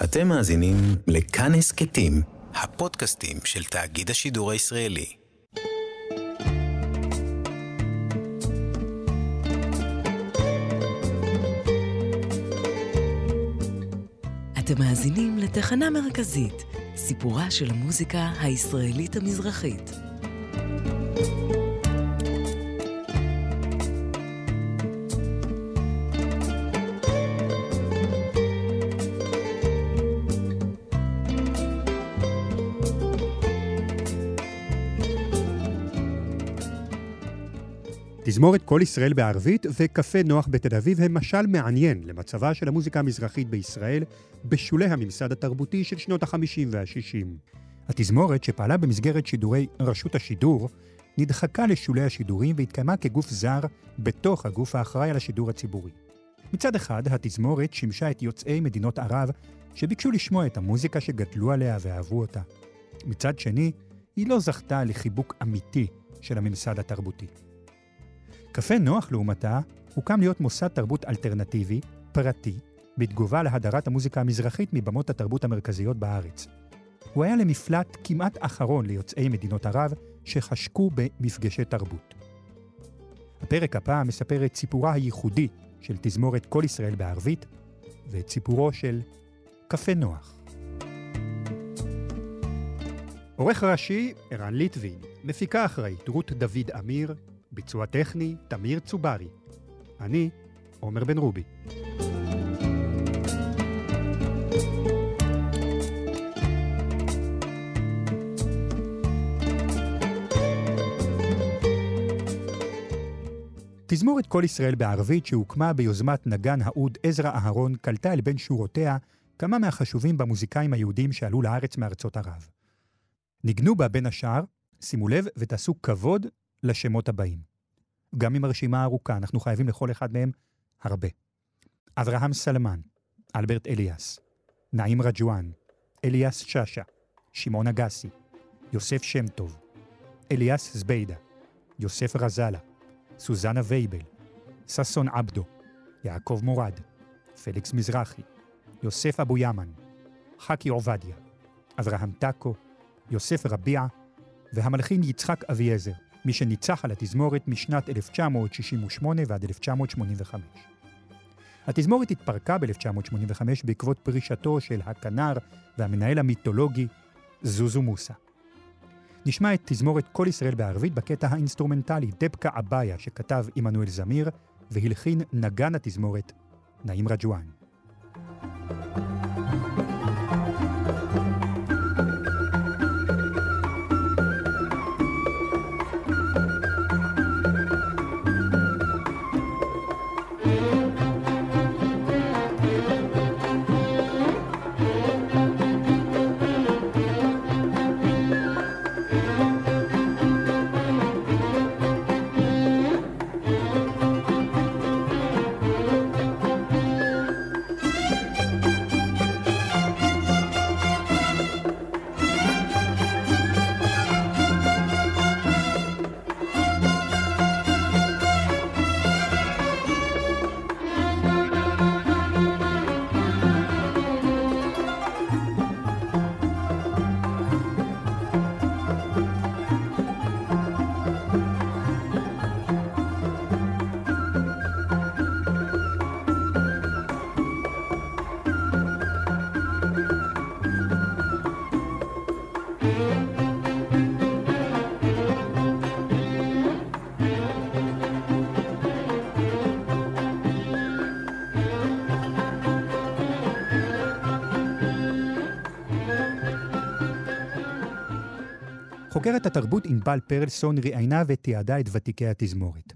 אתם מאזינים לכאן הסכתים, הפודקאסטים של תאגיד השידור הישראלי. אתם מאזינים לתחנה מרכזית, סיפורה של המוזיקה הישראלית המזרחית. תזמורת כל ישראל בערבית וקפה נוח בתל אביב הם משל מעניין למצבה של המוזיקה המזרחית בישראל בשולי הממסד התרבותי של שנות ה-50 וה-60. התזמורת, שפעלה במסגרת שידורי רשות השידור, נדחקה לשולי השידורים והתקיימה כגוף זר בתוך הגוף האחראי על השידור הציבורי. מצד אחד, התזמורת שימשה את יוצאי מדינות ערב שביקשו לשמוע את המוזיקה שגדלו עליה ואהבו אותה. מצד שני, היא לא זכתה לחיבוק אמיתי של הממסד התרבותי. קפה נוח, לעומתה, הוקם להיות מוסד תרבות אלטרנטיבי, פרטי, בתגובה להדרת המוזיקה המזרחית מבמות התרבות המרכזיות בארץ. הוא היה למפלט כמעט אחרון ליוצאי מדינות ערב שחשקו במפגשי תרבות. הפרק הפעם מספר את סיפורה הייחודי של תזמורת כל ישראל בערבית, ואת סיפורו של קפה נוח. עורך ראשי, ערן ליטבין, מפיקה אחראית, רות דוד אמיר, ביצוע טכני, תמיר צוברי. אני, עומר בן רובי. תזמורת כל ישראל בערבית שהוקמה ביוזמת נגן האוד עזרא אהרון קלטה אל בין שורותיה כמה מהחשובים במוזיקאים היהודים שעלו לארץ מארצות ערב. ניגנו בה בין השאר, שימו לב ותעשו כבוד לשמות הבאים. גם עם הרשימה הארוכה, אנחנו חייבים לכל אחד מהם הרבה. אברהם סלמן, אלברט אליאס, נעים רג'ואן, אליאס שאשא, שמעון אגסי, יוסף שם טוב, אליאס זביידה, יוסף רזאלה, סוזנה וייבל, ששון עבדו, יעקב מורד, פליקס מזרחי, יוסף אבו ימן, חכי עובדיה, אברהם טאקו, יוסף רביע והמלחין יצחק אביעזר, מי שניצח על התזמורת משנת 1968 ועד 1985. התזמורת התפרקה ב-1985 בעקבות פרישתו של הכנר והמנהל המיתולוגי זוזו מוסה. נשמע את תזמורת כל ישראל בערבית בקטע האינסטרומנטלי דבקה אבאיה שכתב עמנואל זמיר והלחין נגן התזמורת נעים רג'ואן. חוקרת התרבות ענבל פרלסון ראיינה ותיעדה את ותיקי התזמורת.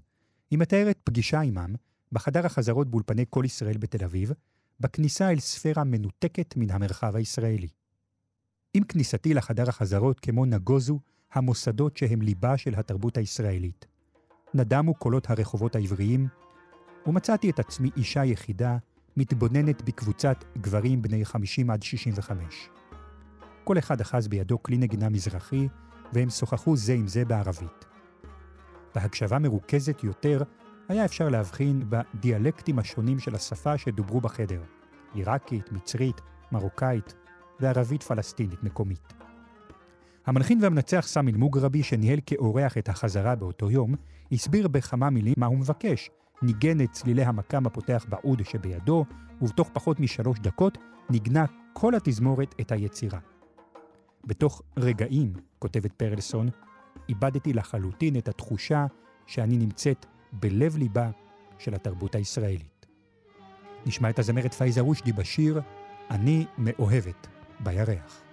היא מתארת פגישה עמם בחדר החזרות באולפני כל ישראל בתל אביב, בכניסה אל ספירה מנותקת מן המרחב הישראלי. עם כניסתי לחדר החזרות כמו נגוזו המוסדות שהם ליבה של התרבות הישראלית. נדמו קולות הרחובות העבריים, ומצאתי את עצמי אישה יחידה, מתבוננת בקבוצת גברים בני 50 עד 65. כל אחד אחז בידו כלי נגינה מזרחי, והם שוחחו זה עם זה בערבית. בהקשבה מרוכזת יותר, היה אפשר להבחין בדיאלקטים השונים של השפה שדוברו בחדר, עיראקית, מצרית, מרוקאית וערבית פלסטינית מקומית. המלחין והמנצח סמי אל-מוגרבי, שניהל כאורח את החזרה באותו יום, הסביר בכמה מילים מה הוא מבקש. ניגן את צלילי המקם הפותח בעוד שבידו, ובתוך פחות משלוש דקות ניגנה כל התזמורת את היצירה. בתוך רגעים, כותבת פרלסון, איבדתי לחלוטין את התחושה שאני נמצאת בלב-ליבה של התרבות הישראלית. נשמע את הזמרת פייזה רושדי בשיר "אני מאוהבת בירח".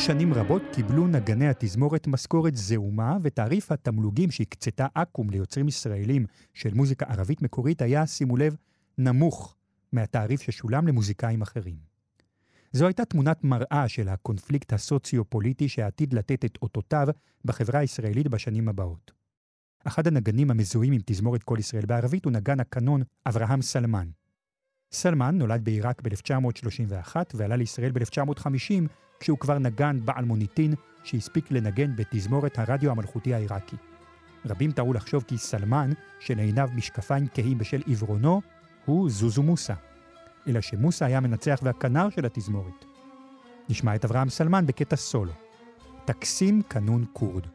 שנים רבות קיבלו נגני התזמורת משכורת זעומה, ותעריף התמלוגים שהקצתה אקו"ם ליוצרים ישראלים של מוזיקה ערבית מקורית היה, שימו לב, נמוך מהתעריף ששולם למוזיקאים אחרים. זו הייתה תמונת מראה של הקונפליקט הסוציו-פוליטי שעתיד לתת את אותותיו בחברה הישראלית בשנים הבאות. אחד הנגנים המזוהים עם תזמורת כל ישראל בערבית הוא נגן הקנון אברהם סלמן. סלמן נולד בעיראק ב-1931 ועלה לישראל ב-1950 כשהוא כבר נגן בעל מוניטין שהספיק לנגן בתזמורת הרדיו המלכותי העיראקי. רבים טעו לחשוב כי סלמן, שלעיניו משקפיים כהים בשל עיוורונו, הוא זוזו מוסא. אלא שמוסא היה המנצח והכנר של התזמורת. נשמע את אברהם סלמן בקטע סולו. טקסים קנון כורד.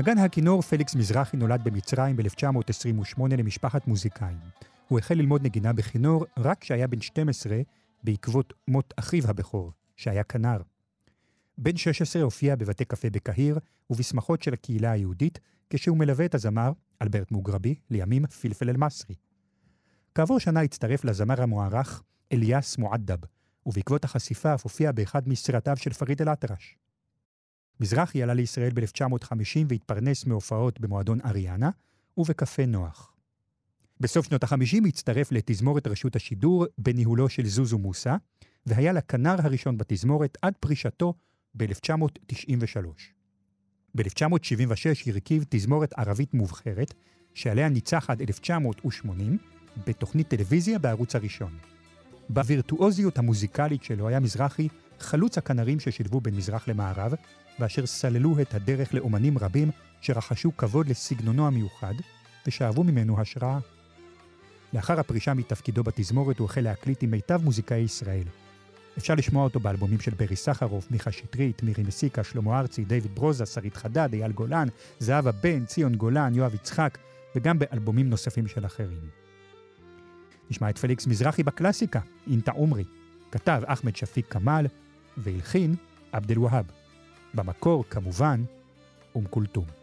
נגן הכינור פליקס מזרחי נולד במצרים ב-1928 למשפחת מוזיקאים. הוא החל ללמוד נגינה בכינור רק כשהיה בן 12 בעקבות מות אחיו הבכור, שהיה כנר. בן 16 הופיע בבתי קפה בקהיר ובשמחות של הקהילה היהודית, כשהוא מלווה את הזמר, אלברט מוגרבי, לימים פלפל אל-מסרי. כעבור שנה הצטרף לזמר המוערך אליאס מועדב, ובעקבות החשיפה אף הופיע באחד מסרטיו של פריד אל-אטרש. מזרחי עלה לישראל ב-1950 והתפרנס מהופעות במועדון אריאנה ובקפה נוח. בסוף שנות ה-50 הצטרף לתזמורת רשות השידור בניהולו של זוזו מוסא, והיה לכנר הראשון בתזמורת עד פרישתו ב-1993. ב-1976 הרכיב תזמורת ערבית מובחרת, שעליה ניצח עד 1980 בתוכנית טלוויזיה בערוץ הראשון. בווירטואוזיות המוזיקלית שלו היה מזרחי חלוץ הכנרים ששילבו בין מזרח למערב, ואשר סללו את הדרך לאומנים רבים שרחשו כבוד לסגנונו המיוחד, ושאבו ממנו השראה. לאחר הפרישה מתפקידו בתזמורת הוא החל להקליט עם מיטב מוזיקאי ישראל. אפשר לשמוע אותו באלבומים של ברי סחרוף, מיכה שטרית, מירי מסיקה, שלמה ארצי, דיוויד ברוזה, שרית חדד, אייל גולן, זהבה בן, ציון גולן, יואב יצחק, וגם באלבומים נוספים של אחרים. נשמע את פליקס מזרחי בקלאסיקה, אינטה עומרי. כתב אחמד שפיק כמאל, והלחין עבד אל-והאב. במקור, כמובן, אום כולתום.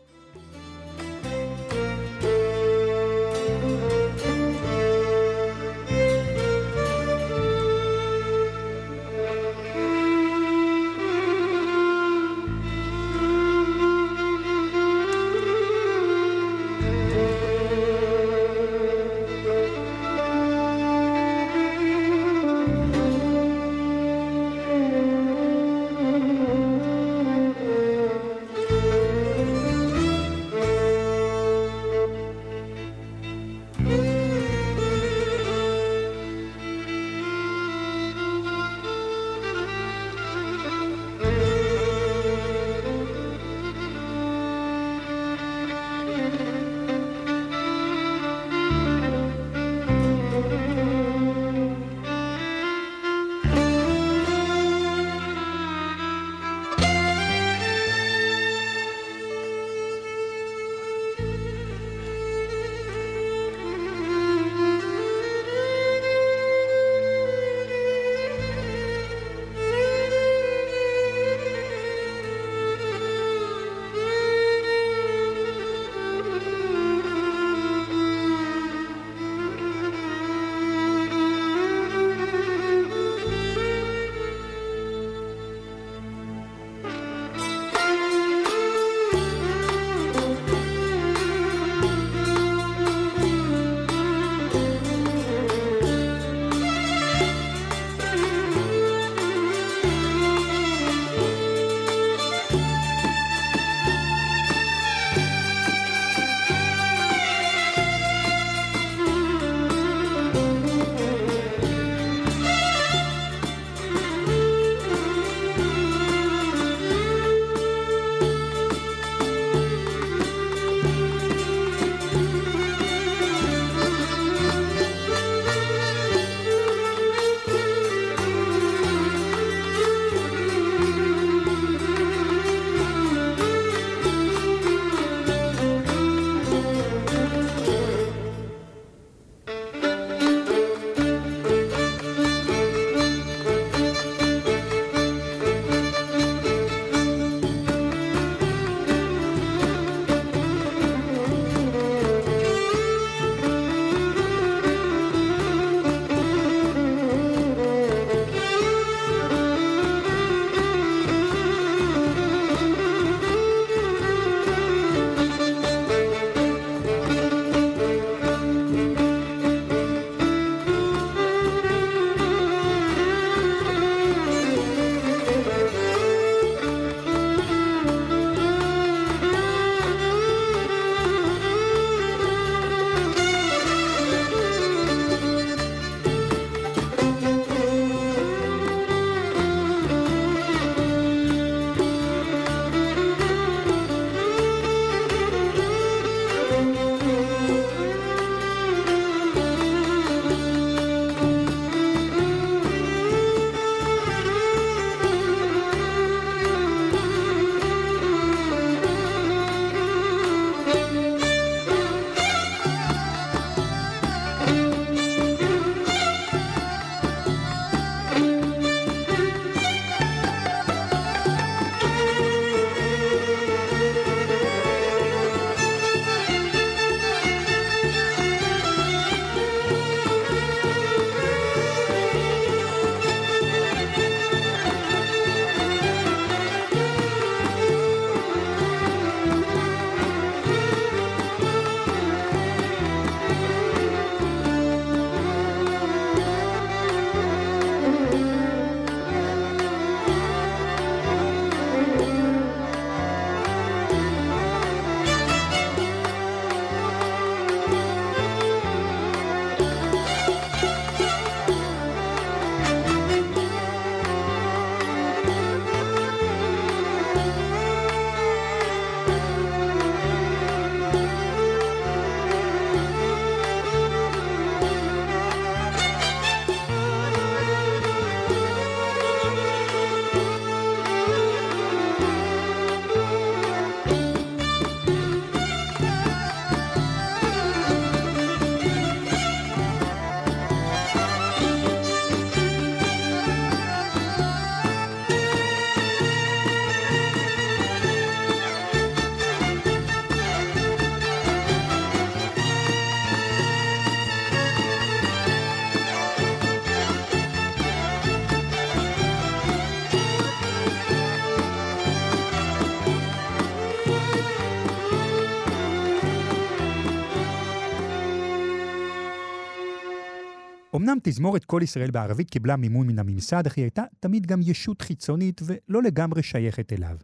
אמנם תזמורת כל ישראל בערבית קיבלה מימון מן הממסד, אך היא הייתה תמיד גם ישות חיצונית ולא לגמרי שייכת אליו.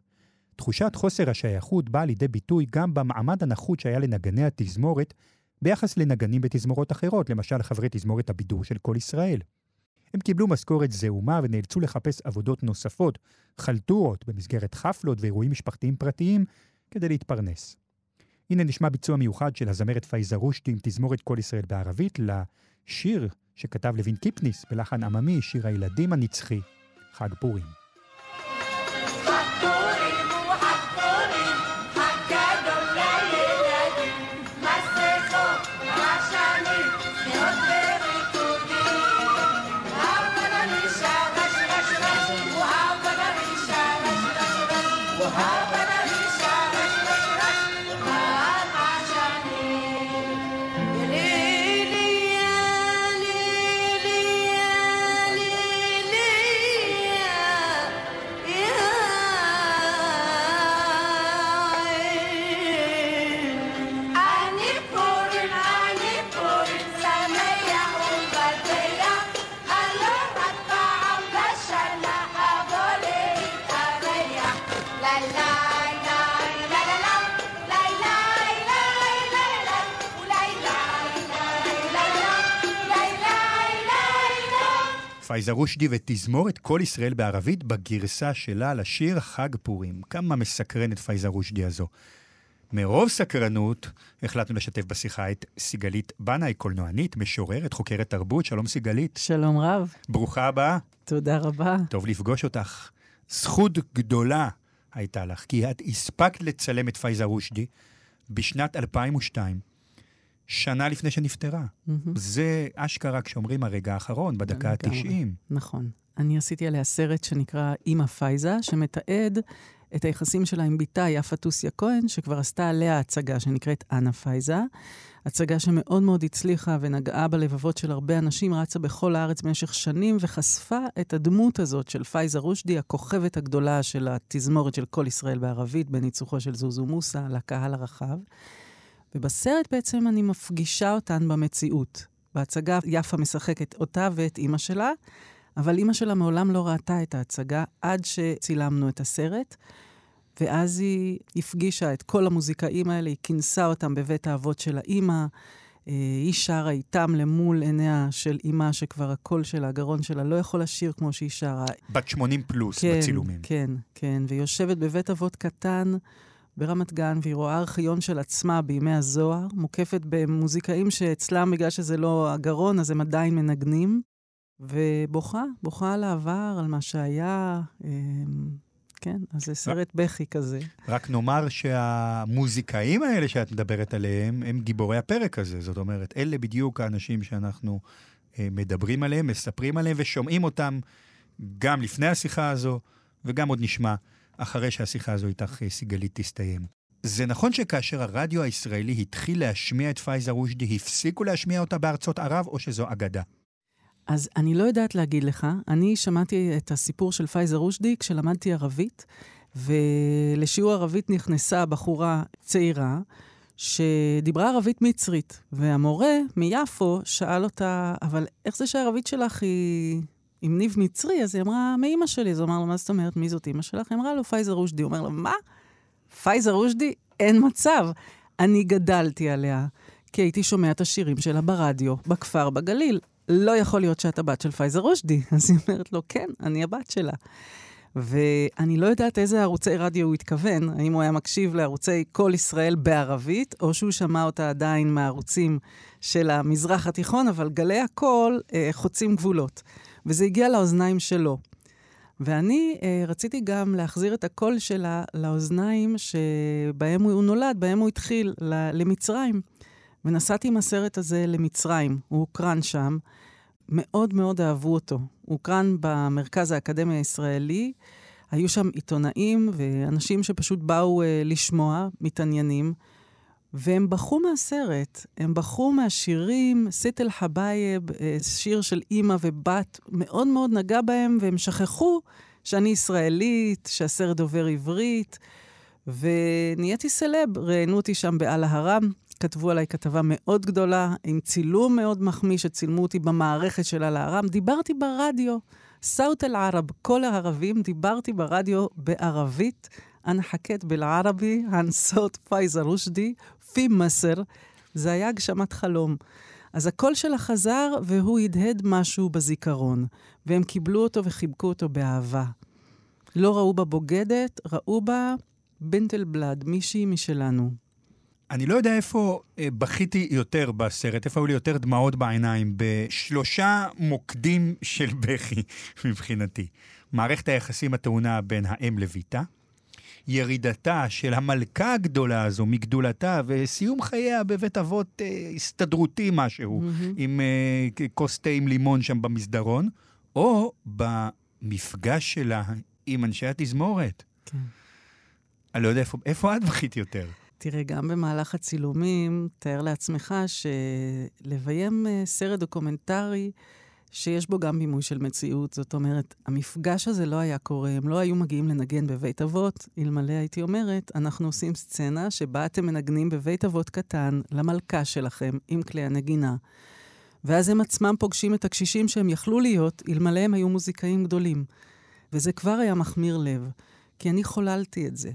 תחושת חוסר השייכות באה לידי ביטוי גם במעמד הנחות שהיה לנגני התזמורת ביחס לנגנים בתזמורות אחרות, למשל חברי תזמורת הבידור של כל ישראל. הם קיבלו משכורת זעומה ונאלצו לחפש עבודות נוספות, חלטורות, במסגרת חפלות ואירועים משפחתיים פרטיים, כדי להתפרנס. הנה נשמע ביצוע מיוחד של הזמרת פייזה רושטי עם תזמורת כל ישראל בערבית לשיר שכתב לוין קיפניס בלחן עממי, שיר הילדים הנצחי, חג פורים. פייזה רושדי ותזמורת כל ישראל בערבית בגרסה שלה לשיר חג פורים. כמה מסקרנת פייזה רושדי הזו. מרוב סקרנות, החלטנו לשתף בשיחה את סיגלית בנאי, קולנוענית, משוררת, חוקרת תרבות. שלום סיגלית. שלום רב. ברוכה הבאה. תודה רבה. טוב לפגוש אותך. זכות גדולה הייתה לך, כי את הספקת לצלם את פייזה רושדי בשנת 2002, שנה לפני שנפטרה. Mm-hmm. זה אשכרה כשאומרים הרגע האחרון, בדקה ה-90. נכון. אני עשיתי עליה סרט שנקרא אימא פייזה, שמתעד את היחסים שלה עם בתה יפה טוסיה כהן, שכבר עשתה עליה הצגה שנקראת אנה פייזה. הצגה שמאוד מאוד הצליחה ונגעה בלבבות של הרבה אנשים, רצה בכל הארץ במשך שנים וחשפה את הדמות הזאת של פייזה רושדי, הכוכבת הגדולה של התזמורת של כל ישראל בערבית, בניצוחו של זוזו מוסא, לקהל הרחב. ובסרט בעצם אני מפגישה אותן במציאות. בהצגה יפה משחקת אותה ואת אימא שלה, אבל אימא שלה מעולם לא ראתה את ההצגה עד שצילמנו את הסרט. ואז היא הפגישה את כל המוזיקאים האלה, היא כינסה אותם בבית האבות של האימא. אה, היא שרה איתם למול עיניה של אימא, שכבר הקול שלה, הגרון שלה, לא יכול לשיר כמו שהיא שרה. בת 80 פלוס כן, בצילומים. כן, כן, והיא יושבת בבית אבות קטן ברמת גן, והיא רואה ארכיון של עצמה בימי הזוהר, מוקפת במוזיקאים שאצלם, בגלל שזה לא הגרון, אז הם עדיין מנגנים, ובוכה, בוכה על העבר, על מה שהיה. אמ, כן, אז זה סרט בכי כזה. רק נאמר שהמוזיקאים האלה שאת מדברת עליהם, הם גיבורי הפרק הזה. זאת אומרת, אלה בדיוק האנשים שאנחנו אה, מדברים עליהם, מספרים עליהם ושומעים אותם גם לפני השיחה הזו, וגם עוד נשמע אחרי שהשיחה הזו איתך, אה, סיגלית, תסתיים. זה נכון שכאשר הרדיו הישראלי התחיל להשמיע את פייזה רושדי, הפסיקו להשמיע אותה בארצות ערב, או שזו אגדה? אז אני לא יודעת להגיד לך. אני שמעתי את הסיפור של פייזר רושדי כשלמדתי ערבית, ולשיעור ערבית נכנסה בחורה צעירה שדיברה ערבית מצרית, והמורה מיפו שאל אותה, אבל איך זה שהערבית שלך היא עם ניב מצרי? אז היא אמרה, מאימא שלי. אז הוא אמר לו, מה זאת אומרת, מי זאת אימא שלך? היא אמרה לו, פייזה רושדי. הוא אומר לו, מה? פייזה רושדי? אין מצב. אני גדלתי עליה, כי הייתי שומע את השירים שלה ברדיו, בכפר בגליל. לא יכול להיות שאת הבת של פייזה רושדי. אז היא אומרת לו, כן, אני הבת שלה. ואני לא יודעת איזה ערוצי רדיו הוא התכוון, האם הוא היה מקשיב לערוצי כל ישראל בערבית, או שהוא שמע אותה עדיין מהערוצים של המזרח התיכון, אבל גלי הקול אה, חוצים גבולות. וזה הגיע לאוזניים שלו. ואני אה, רציתי גם להחזיר את הקול שלה לאוזניים שבהם הוא נולד, בהם הוא התחיל, למצרים. ונסעתי עם הסרט הזה למצרים, הוא הוקרן שם. מאוד מאוד אהבו אותו. הוא הוקרן במרכז האקדמי הישראלי. היו שם עיתונאים ואנשים שפשוט באו uh, לשמוע, מתעניינים, והם בכו מהסרט. הם בכו מהשירים, סית אל-חבאייב, uh, שיר של אימא ובת, מאוד מאוד נגע בהם, והם שכחו שאני ישראלית, שהסרט דובר עברית, ונהייתי סלב. ראיינו אותי שם באל-אהראם, כתבו עליי כתבה מאוד גדולה, עם צילום מאוד מחמיא, שצילמו אותי במערכת של אל-אהראם. דיברתי ברדיו, סאוט אל-ערב, קול הערבים, דיברתי ברדיו בערבית. חכית בלערבי, ען סוט פייזה רושדי, פי מסר. זה היה הגשמת חלום. אז הקול שלה חזר, והוא הדהד משהו בזיכרון. והם קיבלו אותו וחיבקו אותו באהבה. לא ראו בה בוגדת, ראו בה בנטל בלאד, מישהי משלנו. אני לא יודע איפה אה, בכיתי יותר בסרט, איפה היו לי יותר דמעות בעיניים, בשלושה מוקדים של בכי מבחינתי. מערכת היחסים הטעונה בין האם לביתה, ירידתה של המלכה הגדולה הזו מגדולתה, וסיום חייה בבית אבות אה, הסתדרותי משהו, mm-hmm. עם אה, כוס תה עם לימון שם במסדרון, או במפגש שלה עם אנשי התזמורת. כן. אני לא יודע איפה, איפה את בכית יותר. תראה, גם במהלך הצילומים, תאר לעצמך שלביים אה, סרט דוקומנטרי שיש בו גם בימוי של מציאות, זאת אומרת, המפגש הזה לא היה קורה, הם לא היו מגיעים לנגן בבית אבות, אלמלא הייתי אומרת, אנחנו עושים סצנה שבה אתם מנגנים בבית אבות קטן למלכה שלכם עם כלי הנגינה. ואז הם עצמם פוגשים את הקשישים שהם יכלו להיות, אלמלא הם היו מוזיקאים גדולים. וזה כבר היה מחמיר לב, כי אני חוללתי את זה.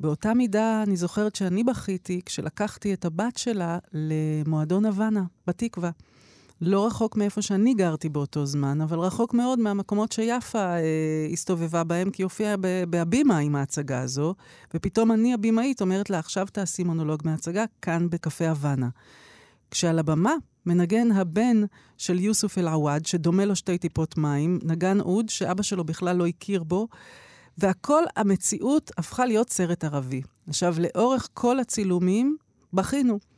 באותה מידה, אני זוכרת שאני בכיתי כשלקחתי את הבת שלה למועדון הוואנה, בתקווה. לא רחוק מאיפה שאני גרתי באותו זמן, אבל רחוק מאוד מהמקומות שיפה אה, הסתובבה בהם, כי הופיעה בהבימה עם ההצגה הזו, ופתאום אני, הבמאית, אומרת לה, עכשיו תעשי מונולוג מההצגה כאן בקפה הוואנה. כשעל הבמה מנגן הבן של יוסוף אל-עוואד, שדומה לו שתי טיפות מים, נגן אוד שאבא שלו בכלל לא הכיר בו, והכל, המציאות הפכה להיות סרט ערבי. עכשיו, לאורך כל הצילומים בכינו.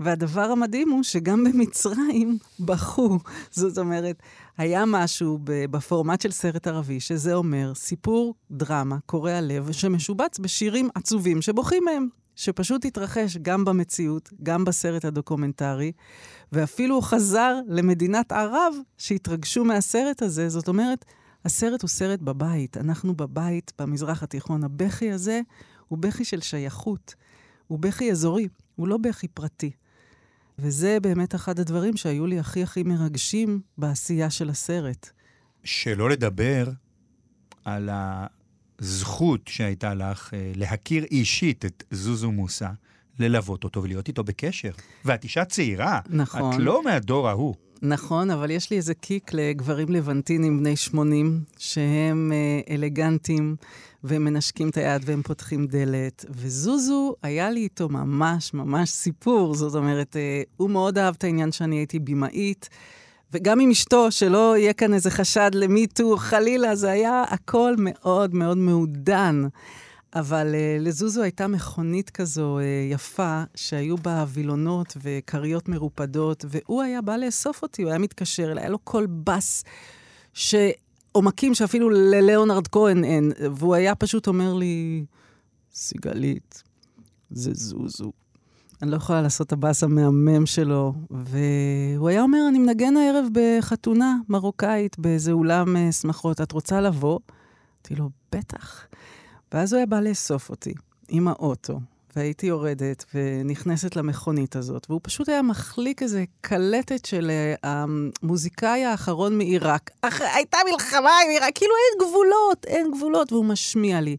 והדבר המדהים הוא שגם במצרים בכו. זאת אומרת, היה משהו בפורמט של סרט ערבי, שזה אומר סיפור דרמה, קורע לב, שמשובץ בשירים עצובים שבוכים מהם. שפשוט התרחש גם במציאות, גם בסרט הדוקומנטרי, ואפילו הוא חזר למדינת ערב שהתרגשו מהסרט הזה. זאת אומרת, הסרט הוא סרט בבית. אנחנו בבית, במזרח התיכון. הבכי הזה הוא בכי של שייכות. הוא בכי אזורי, הוא לא בכי פרטי. וזה באמת אחד הדברים שהיו לי הכי הכי מרגשים בעשייה של הסרט. שלא לדבר על הזכות שהייתה לך אה, להכיר אישית את זוזו מוסא, ללוות אותו ולהיות איתו בקשר. ואת אישה צעירה. נכון. את לא מהדור ההוא. נכון, אבל יש לי איזה קיק לגברים לבנטינים בני 80, שהם אה, אלגנטים, והם מנשקים את היד והם פותחים דלת. וזוזו, היה לי איתו ממש ממש סיפור. זאת אומרת, אה, הוא מאוד אהב את העניין שאני הייתי במאית. וגם עם אשתו, שלא יהיה כאן איזה חשד למיטו, חלילה, זה היה הכל מאוד מאוד מעודן. אבל uh, לזוזו הייתה מכונית כזו uh, יפה, שהיו בה וילונות וכריות מרופדות, והוא היה בא לאסוף אותי, הוא היה מתקשר אליי, היה לו קול בס, ש... עומקים שאפילו ללאונרד כהן אין, והוא היה פשוט אומר לי, סיגלית, זה זוזו. אני לא יכולה לעשות את הבאס המהמם שלו. והוא היה אומר, אני מנגן הערב בחתונה מרוקאית באיזה אולם uh, שמחות, את רוצה לבוא? אמרתי לו, בטח. ואז הוא היה בא לאסוף אותי עם האוטו, והייתי יורדת ונכנסת למכונית הזאת, והוא פשוט היה מחליק איזה קלטת של uh, המוזיקאי האחרון מעיראק. אח... הייתה מלחמה עם עיראק, כאילו אין גבולות, אין גבולות, והוא משמיע לי.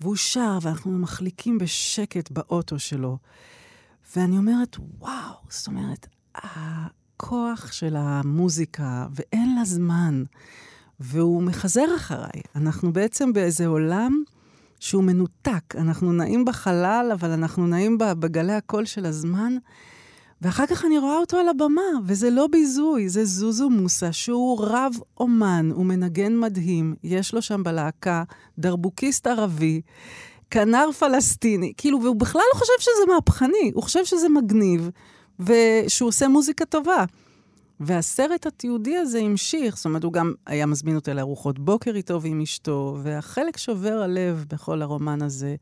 והוא שר, ואנחנו מחליקים בשקט באוטו שלו. ואני אומרת, וואו, זאת אומרת, הכוח של המוזיקה, ואין לה זמן. והוא מחזר אחריי. אנחנו בעצם באיזה עולם שהוא מנותק. אנחנו נעים בחלל, אבל אנחנו נעים בגלי הקול של הזמן. ואחר כך אני רואה אותו על הבמה, וזה לא ביזוי, זה זוזו מוסה, שהוא רב אומן, הוא מנגן מדהים, יש לו שם בלהקה דרבוקיסט ערבי, כנר פלסטיני, כאילו, והוא בכלל לא חושב שזה מהפכני, הוא חושב שזה מגניב, ושהוא עושה מוזיקה טובה. והסרט התיעודי הזה המשיך, זאת אומרת, הוא גם היה מזמין אותה לארוחות בוקר איתו ועם אשתו, והחלק שובר הלב בכל הרומן הזה,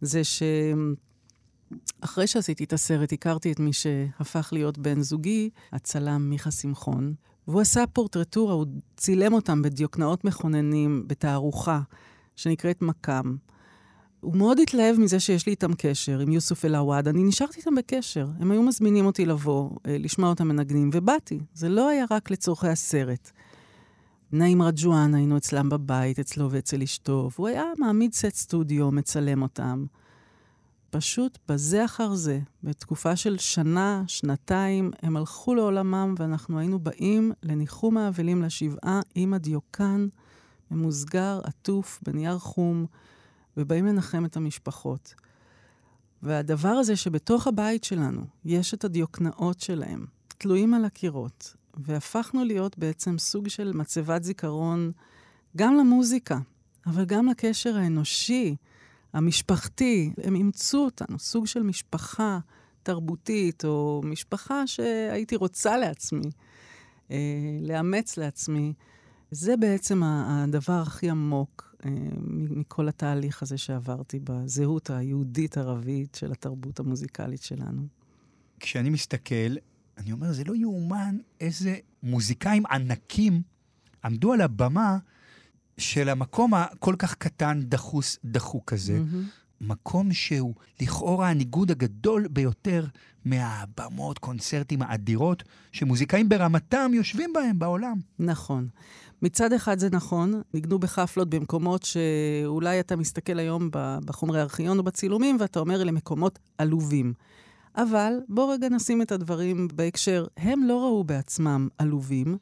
זה שאחרי שעשיתי את הסרט, הכרתי את מי שהפך להיות בן זוגי, הצלם מיכה שמחון, והוא עשה פורטרטורה, הוא צילם אותם בדיוקנאות מכוננים, בתערוכה, שנקראת מקאם. הוא מאוד התלהב מזה שיש לי איתם קשר, עם יוסוף אל-עוואד. אני נשארתי איתם בקשר. הם היו מזמינים אותי לבוא, אה, לשמוע אותם מנגנים, ובאתי. זה לא היה רק לצורכי הסרט. נעים רג'ואן, היינו אצלם בבית, אצלו ואצל אשתו, והוא היה מעמיד סט סטודיו, מצלם אותם. פשוט בזה אחר זה, בתקופה של שנה, שנתיים, הם הלכו לעולמם, ואנחנו היינו באים לניחום האבלים לשבעה עם הדיוקן, ממוסגר, עטוף, בנייר חום, ובאים לנחם את המשפחות. והדבר הזה שבתוך הבית שלנו יש את הדיוקנאות שלהם, תלויים על הקירות, והפכנו להיות בעצם סוג של מצבת זיכרון גם למוזיקה, אבל גם לקשר האנושי, המשפחתי. הם אימצו אותנו, סוג של משפחה תרבותית, או משפחה שהייתי רוצה לעצמי, אה, לאמץ לעצמי. זה בעצם הדבר הכי עמוק מכל התהליך הזה שעברתי בזהות היהודית-ערבית של התרבות המוזיקלית שלנו. כשאני מסתכל, אני אומר, זה לא יאומן איזה מוזיקאים ענקים עמדו על הבמה של המקום הכל כך קטן, דחוס, דחוק הזה. Mm-hmm. מקום שהוא לכאורה הניגוד הגדול ביותר מהבמות, קונצרטים האדירות, שמוזיקאים ברמתם יושבים בהם בעולם. נכון. מצד אחד זה נכון, ניגנו בחפלות במקומות שאולי אתה מסתכל היום בחומרי ארכיון או בצילומים, ואתה אומר, אלה מקומות עלובים. אבל בואו רגע נשים את הדברים בהקשר. הם לא ראו בעצמם עלובים,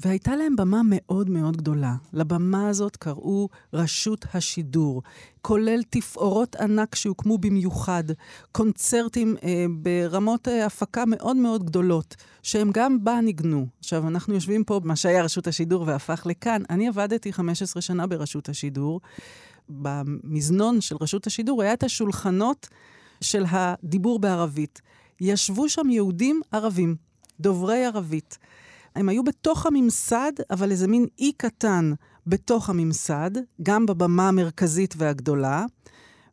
והייתה להם במה מאוד מאוד גדולה. לבמה הזאת קראו רשות השידור, כולל תפאורות ענק שהוקמו במיוחד, קונצרטים אה, ברמות אה, הפקה מאוד מאוד גדולות, שהם גם בה ניגנו. עכשיו, אנחנו יושבים פה במה שהיה רשות השידור והפך לכאן. אני עבדתי 15 שנה ברשות השידור. במזנון של רשות השידור היה את השולחנות של הדיבור בערבית. ישבו שם יהודים ערבים, דוברי ערבית. הם היו בתוך הממסד, אבל איזה מין אי קטן בתוך הממסד, גם בבמה המרכזית והגדולה,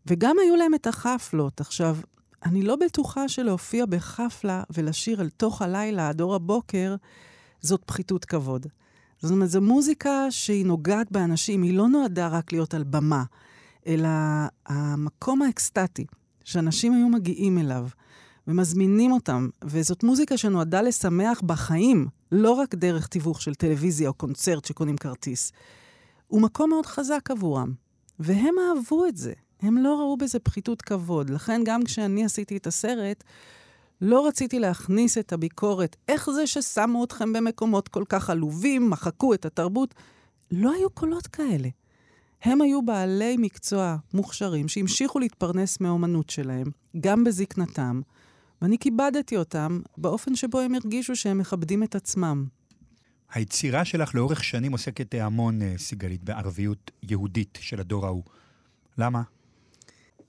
וגם היו להם את החפלות. עכשיו, אני לא בטוחה שלהופיע בחפלה ולשיר אל תוך הלילה עד אור הבוקר, זאת פחיתות כבוד. זאת אומרת, זו מוזיקה שהיא נוגעת באנשים, היא לא נועדה רק להיות על במה, אלא המקום האקסטטי שאנשים היו מגיעים אליו ומזמינים אותם, וזאת מוזיקה שנועדה לשמח בחיים, לא רק דרך תיווך של טלוויזיה או קונצרט שקונים כרטיס. הוא מקום מאוד חזק עבורם, והם אהבו את זה. הם לא ראו בזה פחיתות כבוד. לכן גם כשאני עשיתי את הסרט, לא רציתי להכניס את הביקורת, איך זה ששמו אתכם במקומות כל כך עלובים, מחקו את התרבות. לא היו קולות כאלה. הם היו בעלי מקצוע מוכשרים שהמשיכו להתפרנס מהאומנות שלהם, גם בזקנתם, ואני כיבדתי אותם באופן שבו הם הרגישו שהם מכבדים את עצמם. היצירה שלך לאורך שנים עוסקת המון, אה, סיגלית, בערביות יהודית של הדור ההוא. למה?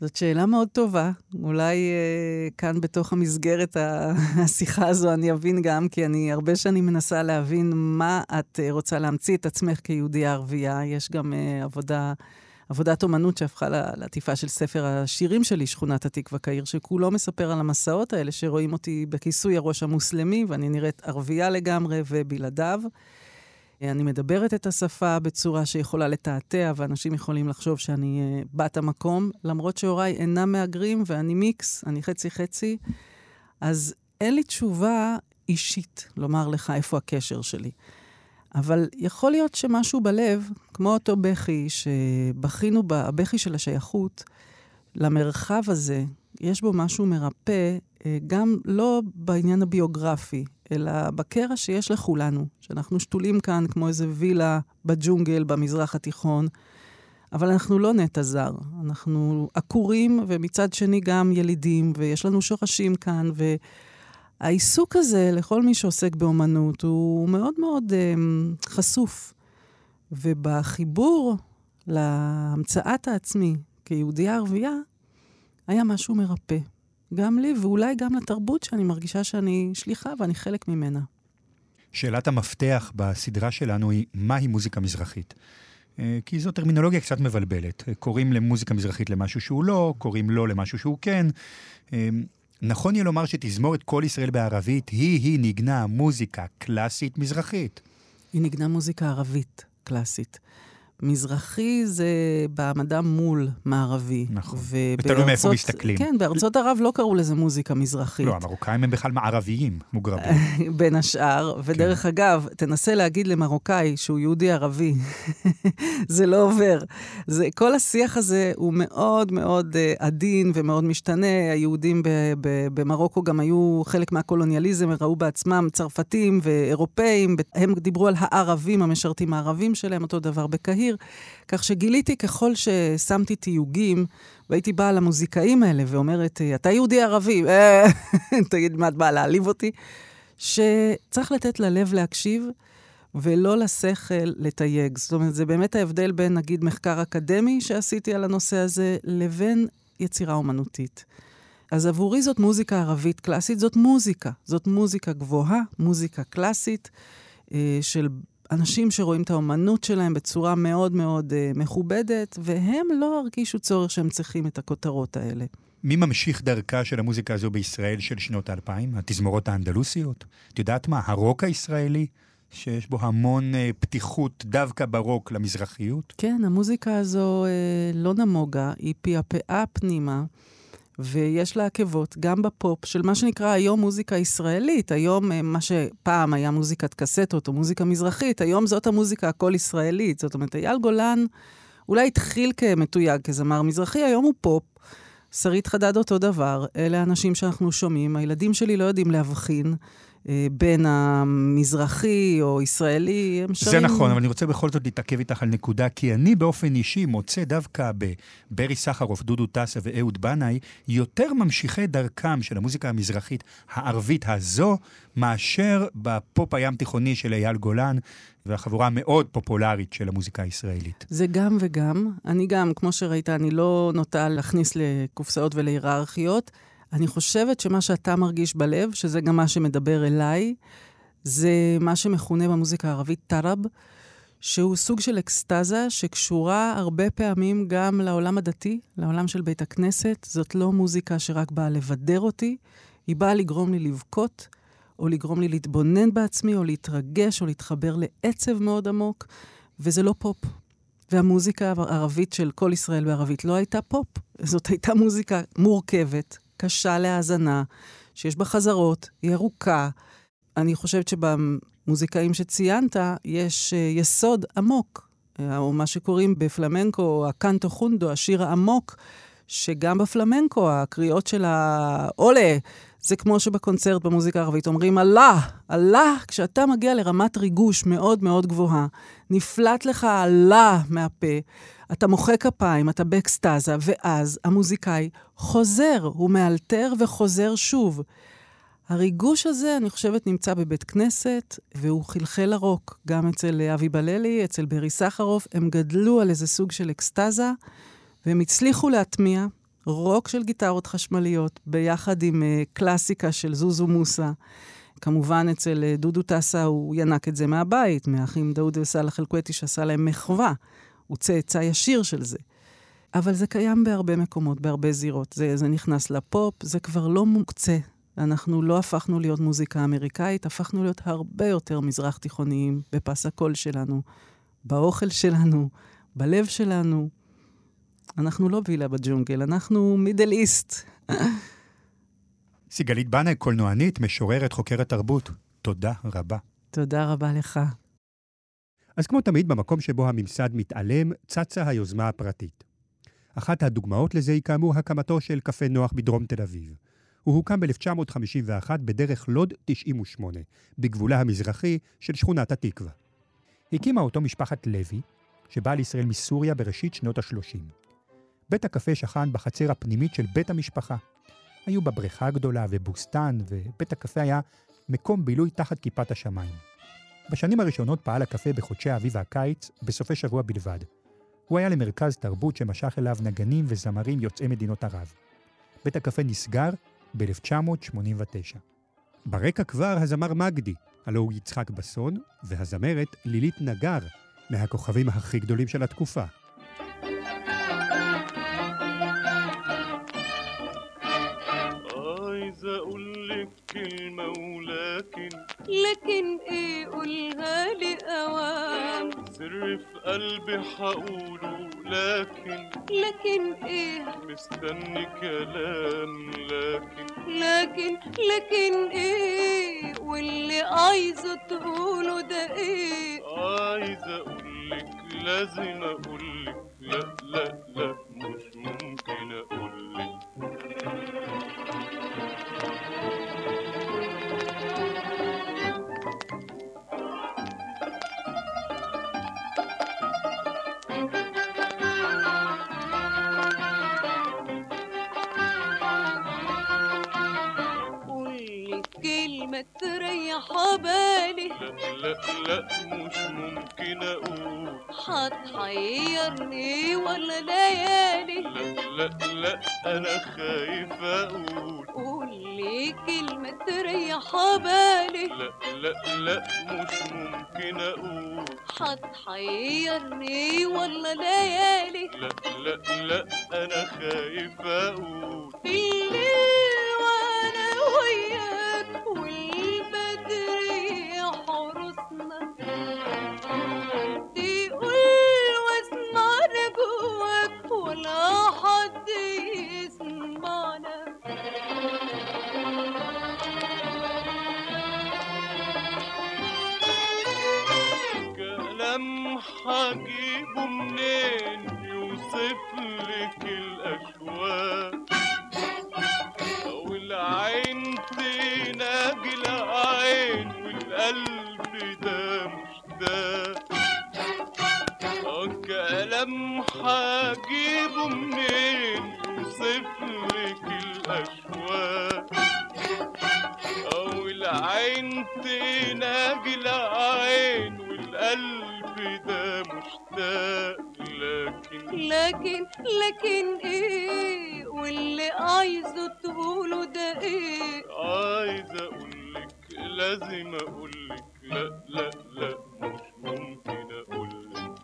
זאת שאלה מאוד טובה. אולי אה, כאן בתוך המסגרת השיחה הזו אני אבין גם, כי אני הרבה שנים מנסה להבין מה את אה, רוצה להמציא את עצמך כיהודייה ערבייה. יש גם אה, עבודה עבודת אומנות שהפכה לעטיפה של ספר השירים שלי, שכונת התקווה קהיר, שכולו מספר על המסעות האלה, שרואים אותי בכיסוי הראש המוסלמי, ואני נראית ערבייה לגמרי ובלעדיו. אני מדברת את השפה בצורה שיכולה לתעתע, ואנשים יכולים לחשוב שאני uh, בת המקום, למרות שהוריי אינם מהגרים ואני מיקס, אני חצי-חצי. אז אין לי תשובה אישית לומר לך איפה הקשר שלי. אבל יכול להיות שמשהו בלב, כמו אותו בכי שבכינו, הבכי של השייכות, למרחב הזה, יש בו משהו מרפא, אה, גם לא בעניין הביוגרפי, אלא בקרע שיש לכולנו, שאנחנו שתולים כאן כמו איזה וילה בג'ונגל במזרח התיכון, אבל אנחנו לא נטע זר, אנחנו עקורים ומצד שני גם ילידים, ויש לנו שורשים כאן, ו... העיסוק הזה לכל מי שעוסק באומנות הוא מאוד מאוד um, חשוף. ובחיבור להמצאת העצמי כיהודייה ערבייה, היה משהו מרפא. גם לי, ואולי גם לתרבות שאני מרגישה שאני שליחה ואני חלק ממנה. שאלת המפתח בסדרה שלנו היא, מהי מוזיקה מזרחית? אה, כי זו טרמינולוגיה קצת מבלבלת. קוראים למוזיקה מזרחית למשהו שהוא לא, קוראים לו למשהו שהוא כן. נכון יהיה לומר שתזמורת כל ישראל בערבית היא-היא ניגנה מוזיקה קלאסית מזרחית. היא ניגנה מוזיקה ערבית קלאסית. מזרחי זה בהעמדה מול מערבי. נכון. ותלוי מאיפה מסתכלים. כן, בארצות ערב לא קראו לזה מוזיקה מזרחית. לא, המרוקאים הם בכלל מערביים, מוגרבים. בין השאר. כן. ודרך אגב, תנסה להגיד למרוקאי שהוא יהודי ערבי, זה לא עובר. זה, כל השיח הזה הוא מאוד מאוד uh, עדין ומאוד משתנה. היהודים במרוקו גם היו חלק מהקולוניאליזם, הם ראו בעצמם צרפתים ואירופאים, הם דיברו על הערבים, המשרתים הערבים שלהם, אותו דבר בקהיר. כך שגיליתי ככל ששמתי תיוגים, והייתי באה למוזיקאים האלה ואומרת, אתה יהודי ערבי, תגיד, מה את באה להעליב אותי? שצריך לתת ללב להקשיב. ולא לשכל לתייג. זאת אומרת, זה באמת ההבדל בין, נגיד, מחקר אקדמי שעשיתי על הנושא הזה, לבין יצירה אומנותית. אז עבורי זאת מוזיקה ערבית קלאסית, זאת מוזיקה. זאת מוזיקה גבוהה, מוזיקה קלאסית, אה, של אנשים שרואים את האומנות שלהם בצורה מאוד מאוד אה, מכובדת, והם לא הרגישו צורך שהם צריכים את הכותרות האלה. מי ממשיך דרכה של המוזיקה הזו בישראל של שנות האלפיים? התזמורות האנדלוסיות? את יודעת מה? הרוק הישראלי? שיש בו המון אה, פתיחות דווקא ברוק למזרחיות? כן, המוזיקה הזו אה, לא נמוגה, היא פעפעה פנימה. ויש לה עקבות גם בפופ של מה שנקרא היום מוזיקה ישראלית. היום אה, מה שפעם היה מוזיקת קסטות או מוזיקה מזרחית, היום זאת המוזיקה הכל ישראלית. זאת אומרת, אייל גולן אולי התחיל כמתויג כזמר מזרחי, היום הוא פופ. שרית חדד אותו דבר, אלה האנשים שאנחנו שומעים. הילדים שלי לא יודעים להבחין. אה, בין המזרחי או ישראלי, הם שרים... זה נכון, אבל אני רוצה בכל זאת להתעכב איתך על נקודה, כי אני באופן אישי מוצא דווקא בברי סחרוף, דודו טסה ואהוד בנאי, יותר ממשיכי דרכם של המוזיקה המזרחית הערבית הזו, מאשר בפופ הים תיכוני של אייל גולן, והחבורה המאוד פופולרית של המוזיקה הישראלית. זה גם וגם. אני גם, כמו שראית, אני לא נוטה להכניס לקופסאות ולהיררכיות. אני חושבת שמה שאתה מרגיש בלב, שזה גם מה שמדבר אליי, זה מה שמכונה במוזיקה הערבית טראב, שהוא סוג של אקסטזה שקשורה הרבה פעמים גם לעולם הדתי, לעולם של בית הכנסת. זאת לא מוזיקה שרק באה לבדר אותי, היא באה לגרום לי לבכות, או לגרום לי להתבונן בעצמי, או להתרגש, או להתחבר לעצב מאוד עמוק, וזה לא פופ. והמוזיקה הערבית של כל ישראל בערבית לא הייתה פופ. זאת הייתה מוזיקה מורכבת, קשה להאזנה, שיש בה חזרות, היא ארוכה. אני חושבת שבמוזיקאים שציינת יש uh, יסוד עמוק, uh, או מה שקוראים בפלמנקו, הקנטו חונדו, השיר העמוק, שגם בפלמנקו, הקריאות של העולה, זה כמו שבקונצרט במוזיקה הערבית אומרים אללה, אללה, כשאתה מגיע לרמת ריגוש מאוד מאוד גבוהה, נפלט לך אללה מהפה, אתה מוחא כפיים, אתה באקסטזה, ואז המוזיקאי חוזר, הוא מאלתר וחוזר שוב. הריגוש הזה, אני חושבת, נמצא בבית כנסת, והוא חלחל לרוק, גם אצל אבי בללי, אצל ברי סחרוף. הם גדלו על איזה סוג של אקסטזה, והם הצליחו להטמיע רוק של גיטרות חשמליות, ביחד עם uh, קלאסיקה של זוזו מוסה. כמובן, אצל uh, דודו טסה הוא ינק את זה מהבית, מהאחים דאוד וסאלח אל-קוויטי, שעשה להם מחווה. הוא צאצא ישיר של זה. אבל זה קיים בהרבה מקומות, בהרבה זירות. זה, זה נכנס לפופ, זה כבר לא מוקצה. אנחנו לא הפכנו להיות מוזיקה אמריקאית, הפכנו להיות הרבה יותר מזרח תיכוניים בפס הקול שלנו, באוכל שלנו, בלב שלנו. אנחנו לא וילה בג'ונגל, אנחנו מידל איסט. סיגלית בנאי, קולנוענית, משוררת, חוקרת תרבות, תודה רבה. תודה רבה לך. אז כמו תמיד, במקום שבו הממסד מתעלם, צצה היוזמה הפרטית. אחת הדוגמאות לזה היא כאמור הקמתו של קפה נוח בדרום תל אביב. הוא הוקם ב-1951 בדרך לוד 98, בגבולה המזרחי של שכונת התקווה. הקימה אותו משפחת לוי, שבאה לישראל מסוריה בראשית שנות ה-30. בית הקפה שכן בחצר הפנימית של בית המשפחה. היו בה בריכה גדולה ובוסתן, ובית הקפה היה מקום בילוי תחת כיפת השמיים. בשנים הראשונות פעל הקפה בחודשי האביב והקיץ, בסופי שבוע בלבד. הוא היה למרכז תרבות שמשך אליו נגנים וזמרים יוצאי מדינות ערב. בית הקפה נסגר ב-1989. ברקע כבר הזמר מגדי, הלו הוא יצחק בסון, והזמרת לילית נגר, מהכוכבים הכי גדולים של התקופה. لكن إيه قولها لي اوام سر في قلبي حقوله لكن. لكن إيه؟ مستني كلام لكن. لكن لكن إيه؟ واللي عايزه تقوله ده إيه؟ عايز أقولك لازم أقولك. لا لا لا مش ممكن اقولك بالي لا لا لا مش ممكن أقول. هتحيرني ولا ليالي؟ لا لا لا أنا خايف أقول. قولي كلمة تريح بالي لا لا لا مش ممكن أقول. هتحيرني ولا ليالي؟ لا لا لا أنا خايف أقول. بالليل هجيبه منين؟ يوصف لك الأشواق. والعين تناجي العين والقلب ده مشتاق آه، كلام هجيبه منين؟ يوصف لك الأشواق. أو العين تناجي العين والقلب مشتاق لكن لكن لكن إيه؟ واللي عايزه تقوله ده إيه؟ عايز أقولك لازم أقولك لا لا لا مش ممكن أقولك.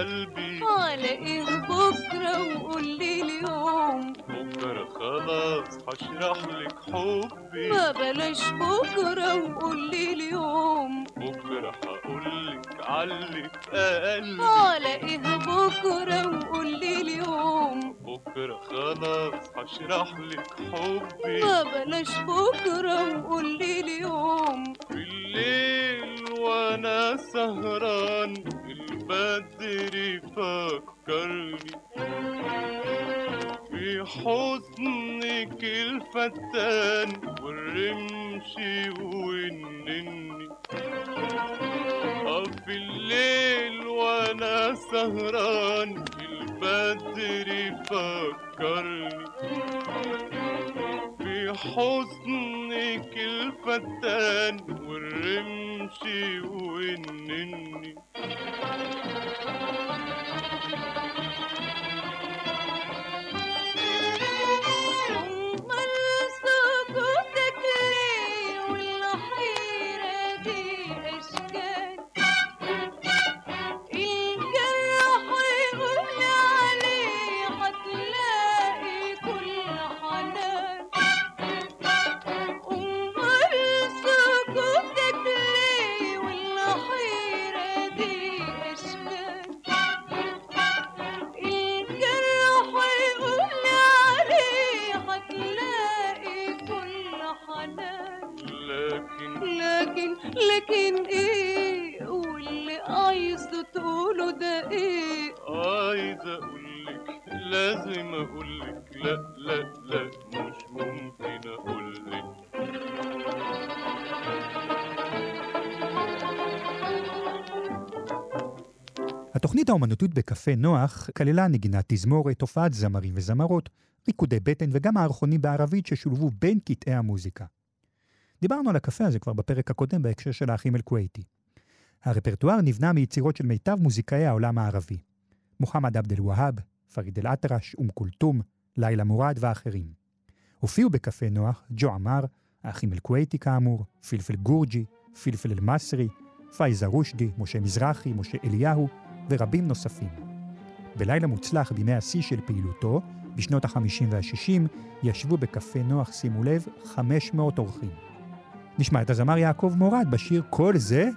قلبي. على إيه بكرة وقولي اليوم. بكرة خلاص هشرح لك حبي. ما بلاش بكرة وقولي اليوم. بكرة هقولك علي في قلبي. على إيه بكرة وقولي اليوم. بكرة خلاص هشرح لك حبي. ما بلاش بكرة وقولي اليوم. بالليل وأنا سهران. بدري فكرني في حضنك الفتان والرمش والنني في الليل وأنا سهران البدري فكرني في حزنك الفتان والرمش والنني. האומנותית בקפה נוח כללה נגינת תזמורת, הופעת זמרים וזמרות, ריקודי בטן וגם מערכונים בערבית ששולבו בין קטעי המוזיקה. דיברנו על הקפה הזה כבר בפרק הקודם בהקשר של האחים אל-כווייתי. הרפרטואר נבנה מיצירות של מיטב מוזיקאי העולם הערבי. מוחמד עבד אל-והאב, פריד אל-אטרש, אום כולתום, לילה מורד ואחרים. הופיעו בקפה נוח ג'ו עמר, האחים אל-כווייתי כאמור, פלפל גורג'י, פלפל אל-מסרי, פייזה רושדי, משה מזרחי, משה אליהו ורבים נוספים. בלילה מוצלח בימי השיא של פעילותו, בשנות ה-50 וה-60, ישבו בקפה נוח, שימו לב, 500 אורחים. נשמע את הזמר יעקב מורד בשיר "כל זה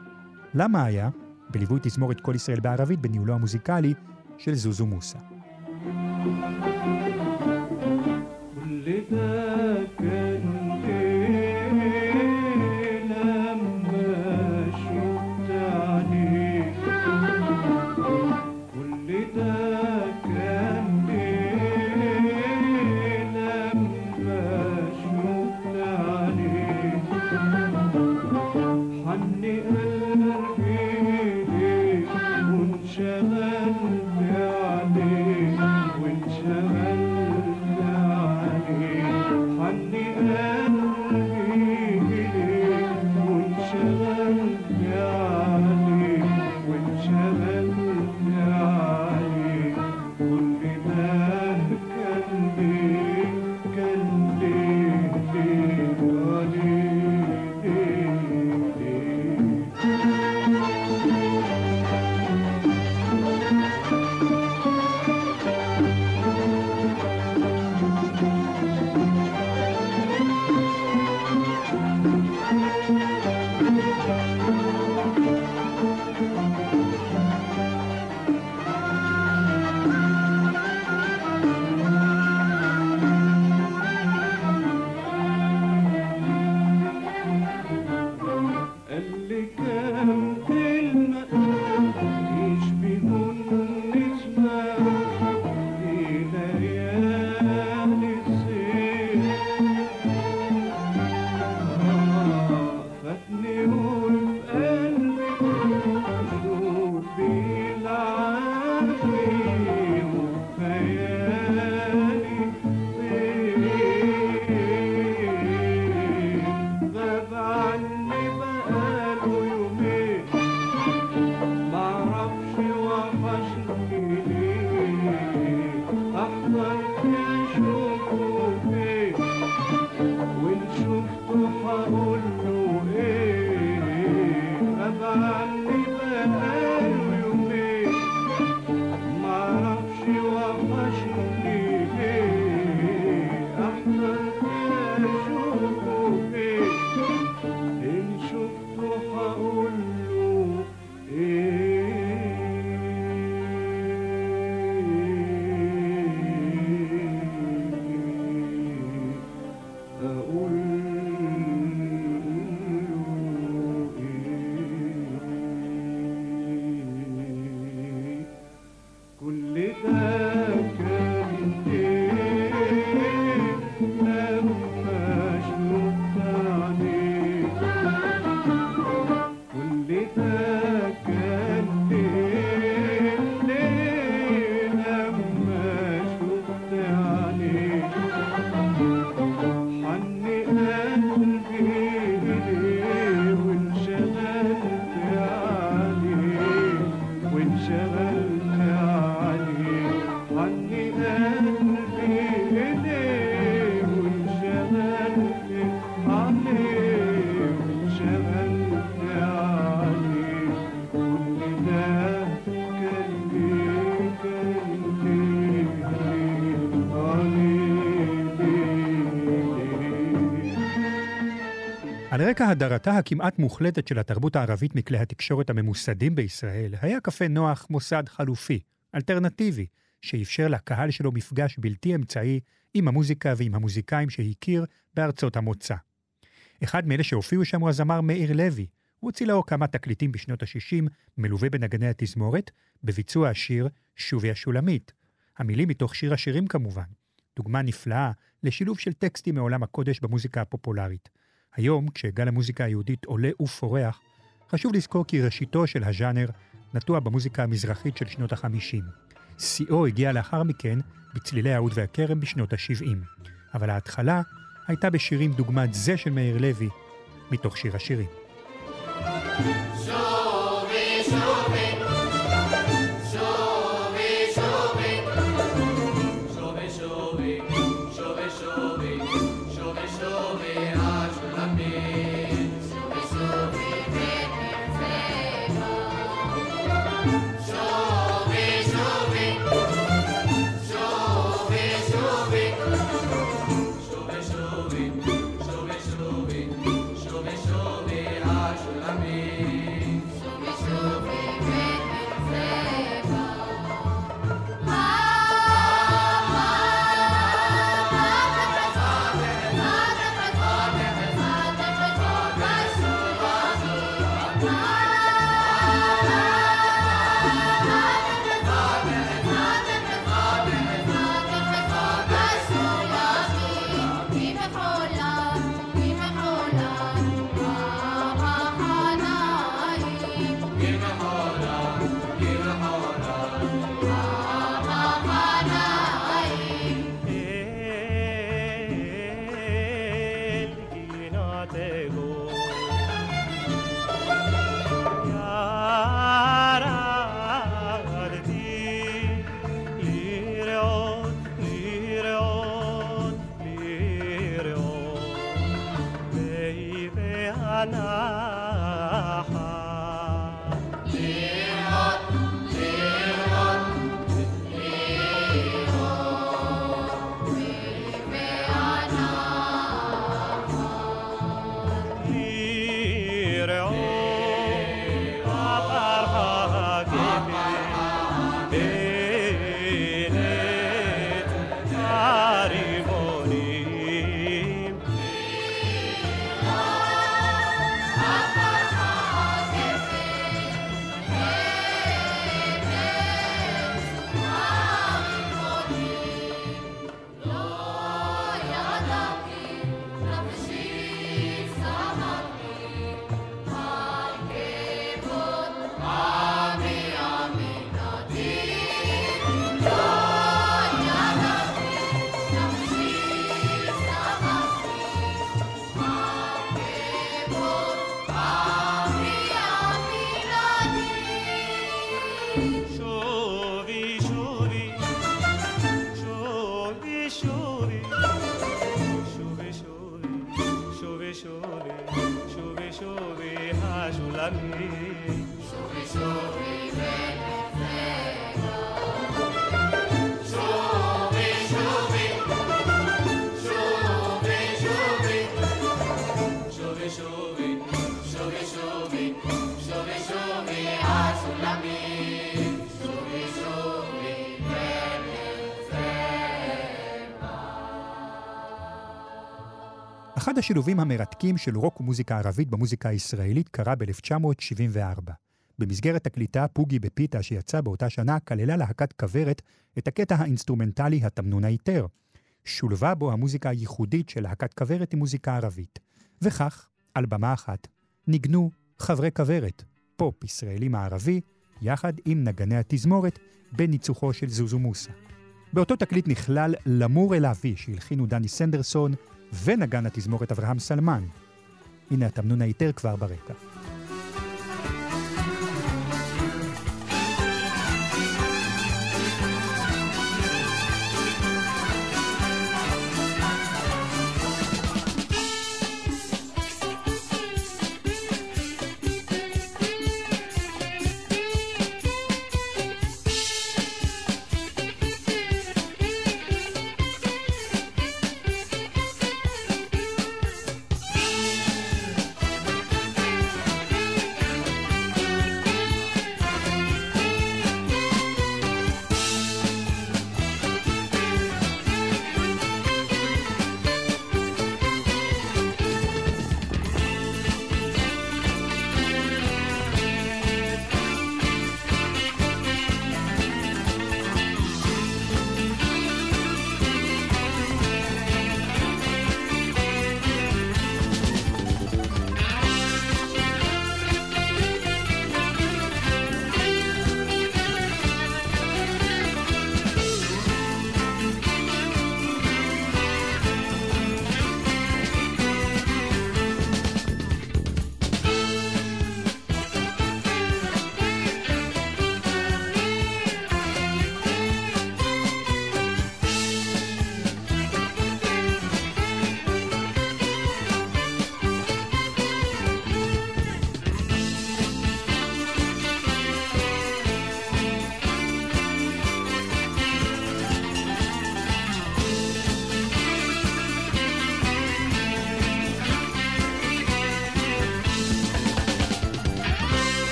למה היה?" בליווי תזמורת כל ישראל בערבית בניהולו המוזיקלי של זוזו מוסא. كل רקע הדרתה הכמעט מוחלטת של התרבות הערבית מכלי התקשורת הממוסדים בישראל, היה קפה נוח מוסד חלופי, אלטרנטיבי, שאפשר לקהל שלו מפגש בלתי אמצעי עם המוזיקה ועם המוזיקאים שהכיר בארצות המוצא. אחד מאלה שהופיעו שם הוא הזמר מאיר לוי. הוא הוציא לאור כמה תקליטים בשנות ה-60, מלווה בנגני התזמורת, בביצוע השיר "שובי השולמית". המילים מתוך שיר השירים כמובן. דוגמה נפלאה לשילוב של טקסטים מעולם הקודש במוזיקה הפופולרית. היום, כשגל המוזיקה היהודית עולה ופורח, חשוב לזכור כי ראשיתו של הז'אנר נטוע במוזיקה המזרחית של שנות ה-50. שיאו הגיע לאחר מכן בצלילי העוד והכרם בשנות ה-70. אבל ההתחלה הייתה בשירים דוגמת זה של מאיר לוי, מתוך שיר השירים. שובי, שובי אחד השילובים המרתקים של רוק ומוזיקה ערבית במוזיקה הישראלית קרה ב-1974. במסגרת תקליטה פוגי בפיתה שיצא באותה שנה, כללה להקת כוורת את הקטע האינסטרומנטלי התמנון האיטר. שולבה בו המוזיקה הייחודית של להקת כוורת עם מוזיקה ערבית. וכך, על במה אחת, ניגנו חברי כוורת, פופ ישראלי מערבי, יחד עם נגני התזמורת, בניצוחו של זוזו מוסה. באותו תקליט נכלל למור אל אבי שהלחינו דני סנדרסון, ונגן התזמורת אברהם סלמן. הנה התמנון היתר כבר ברקע.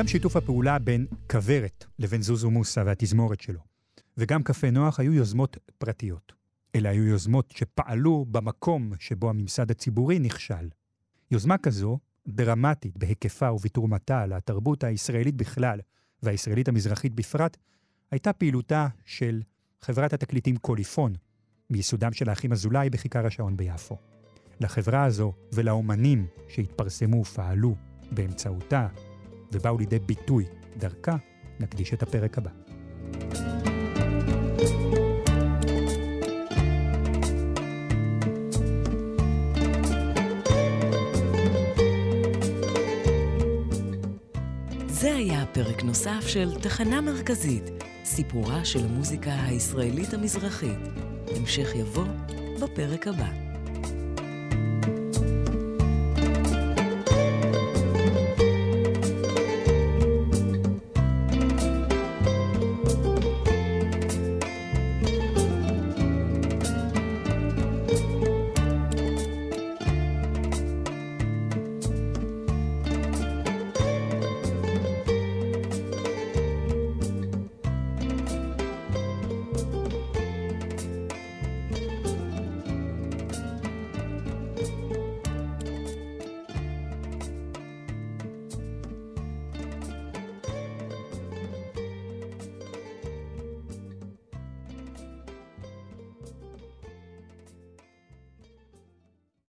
גם שיתוף הפעולה בין כוורת לבין זוזו מוסה והתזמורת שלו, וגם קפה נוח היו יוזמות פרטיות. אלה היו יוזמות שפעלו במקום שבו הממסד הציבורי נכשל. יוזמה כזו, דרמטית בהיקפה ובתרומתה לתרבות הישראלית בכלל והישראלית המזרחית בפרט, הייתה פעילותה של חברת התקליטים קוליפון, מיסודם של האחים אזולאי בכיכר השעון ביפו. לחברה הזו ולאומנים שהתפרסמו ופעלו באמצעותה ובאו לידי ביטוי דרכה, נקדיש את הפרק הבא. זה היה פרק נוסף של תחנה מרכזית, סיפורה של המוזיקה הישראלית המזרחית. המשך יבוא בפרק הבא.